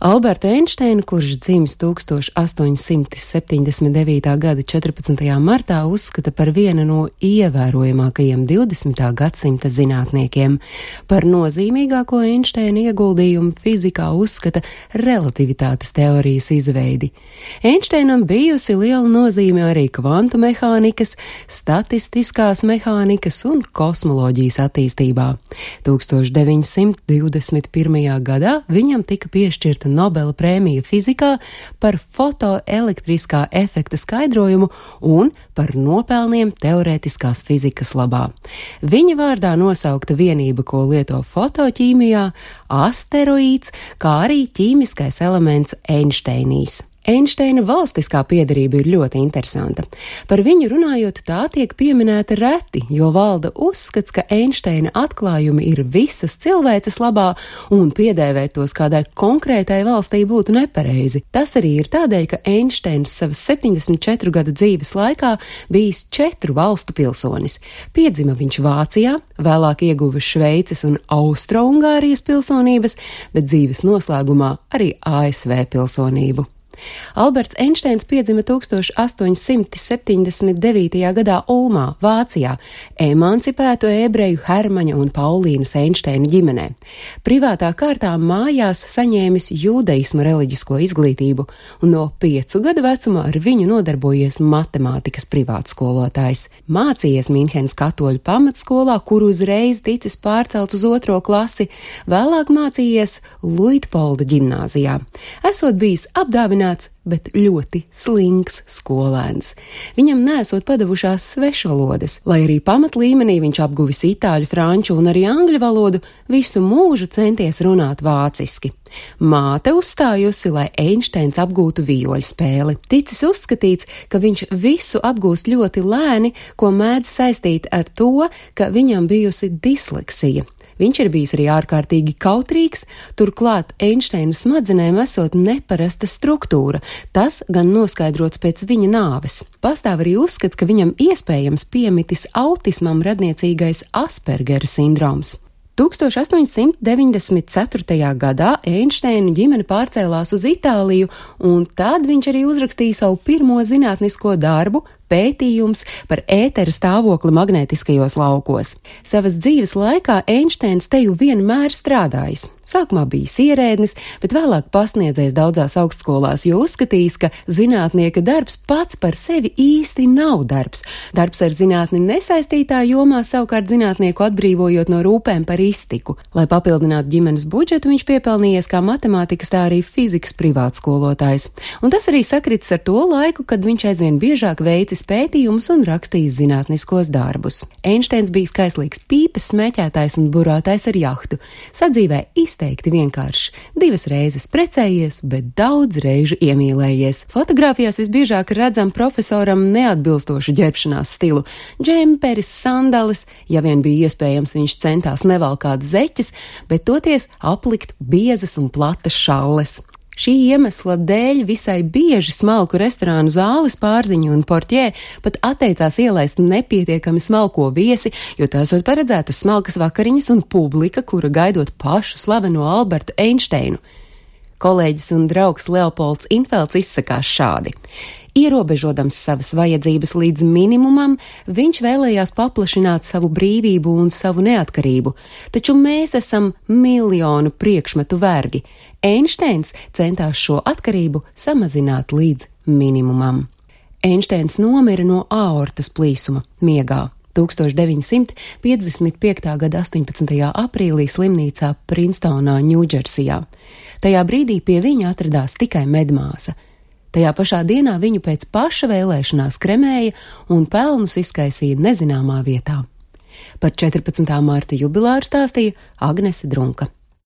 Albertu Einsteinu, kurš dzimis 1879. gada 14. martā, uzskata par vienu no ievērojamākajiem 20. gadsimta zinātniekiem. Par nozīmīgāko Einsteina ieguldījumu fizikā uzskata relativitātes teorijas izveidi. Einsteinam bijusi liela nozīme arī kvantu mehānikas, statistiskās mehānikas un kosmoloģijas attīstībā. 1921. gadā viņam tika piešķirta Nobela prēmija fizikā par fotoelektriskā efekta skaidrojumu un par nopelniem teorētiskās fizikas labā. Viņa vārdā nosaukta vienība, ko lieto fotoķīmijā, asteroīds, kā arī ķīmiskais elements Einsteinīs. Einsteina valstiskā piedarība ir ļoti interesanta. Par viņu runājot, tā tiek pieminēta reti, jo valda uzskats, ka Einsteina atklājumi ir visas cilvēces labā un piedēvēt tos kādai konkrētai valstī būtu nepareizi. Tas arī ir tādēļ, ka Einsteins savas 74 gadu dzīves laikā bijis četru valstu pilsonis. Piedzima viņš Vācijā, vēlāk ieguva Šveices un Austro-Ungārijas pilsonības, bet dzīves noslēgumā arī ASV pilsonību. Alberts Einsteins piedzima 1879. gadā Ulmā, Vācijā, emancipētu ebreju Hermaņa un Paulīnas Einsteina ģimenē. Privātā kārtā mājās saņēmis jūdaismu reliģisko izglītību, un no piecu gadu vecuma ar viņu nodarbojies matemātikas privātskolotājs. Mācījies Minhenes katoļu pamatskolā, kur uzreiz ticis pārcelts uz otro klasi, vēlāk mācījies Luitpolda ģimnāzijā. Esot bijis apdāvināts apmierināts, bet ļoti slings skolēns. Viņam nesot padavušās svešvalodas, lai arī pamatlīmenī viņš apguvis itāļu, franču un arī angļu valodu, visu mūžu centies runāt vāciski. Māte uzstājusi, lai Einsteins apgūtu vijoļu spēli. Ticis uzskatīts, ka viņš visu apgūst ļoti lēni, ko mēdz saistīt ar to, ka viņam bijusi disleksija. Viņš ir bijis arī ārkārtīgi kautrīgs, turklāt Einsteina smadzenēm esot neparasta struktūra, tas gan noskaidrots pēc viņa nāves. Pastāv arī uzskats, ka viņam iespējams piemitis autismam radniecīgais Aspergera sindroms. 1894. gadā Einsteina ģimene pārcēlās uz Itāliju, un tad viņš arī uzrakstīja savu pirmo zinātnisko darbu pētījums par ētera stāvokli magnētiskajos laukos. Savas dzīves laikā Einsteins te jau vienmēr strādājis. Sākumā bijis ierēdnis, bet vēlāk pasniedzējis daudzās augstskolās, jo uzskatījis, ka zinātnieka darbs pats par sevi īsti nav darbs. Darbs ar zinātni nesaistītā jomā savukārt zinātnieku atbrīvojot no rūpēm par iztiku. Lai papildinātu ģimenes budžetu, viņš piepelnījies kā matemātikas, tā arī fizikas privātskolotājs. Un tas arī sakritis ar to laiku, kad viņš aizvien biežāk veicis pētījumus un rakstījis zinātniskos darbus. Einsteins bija skaislīgs pīpes smēķētājs un burātājs ar jahtu. Sadzīvē izteikti vienkāršs. Divas reizes precējies, bet daudz reižu iemīlējies. Fotogrāfijās visbiežāk redzam profesoram neatbilstošu ģērbšanās stilu - džemperis, sandalis, ja vien bija iespējams, viņš centās nevalkāt zeķes, bet toties aplikt biezas un platas šalles. Šī iemesla dēļ visai bieži smalku restorānu zāles pārziņu un portjē pat atteicās ielaist nepietiekami smalko viesi, jo tās ir paredzētas smalkas vakariņas un publika, kura gaidot pašu slaveno Albertu Einsteinu. Kolēģis un draugs Leopolds Infelds izsakās šādi. Ierobežodams savas vajadzības līdz minimumam, viņš vēlējās paplašināt savu brīvību un savu neatkarību, taču mēs esam miljonu priekšmetu vergi. Einsteins centās šo atkarību samazināt līdz minimumam. Einsteins nomira no aortas plīsuma miegā. 1955. gada 18. aprīlī slimnīcā Princetonā, Ņūdžersijā. Tajā brīdī pie viņa atradās tikai medmāsa. Tajā pašā dienā viņu pēc paša vēlēšanās kremēja un pelnus izkaisīja nezināmā vietā. Par 14. mārta jubilāru stāstīja Agnese Drunka.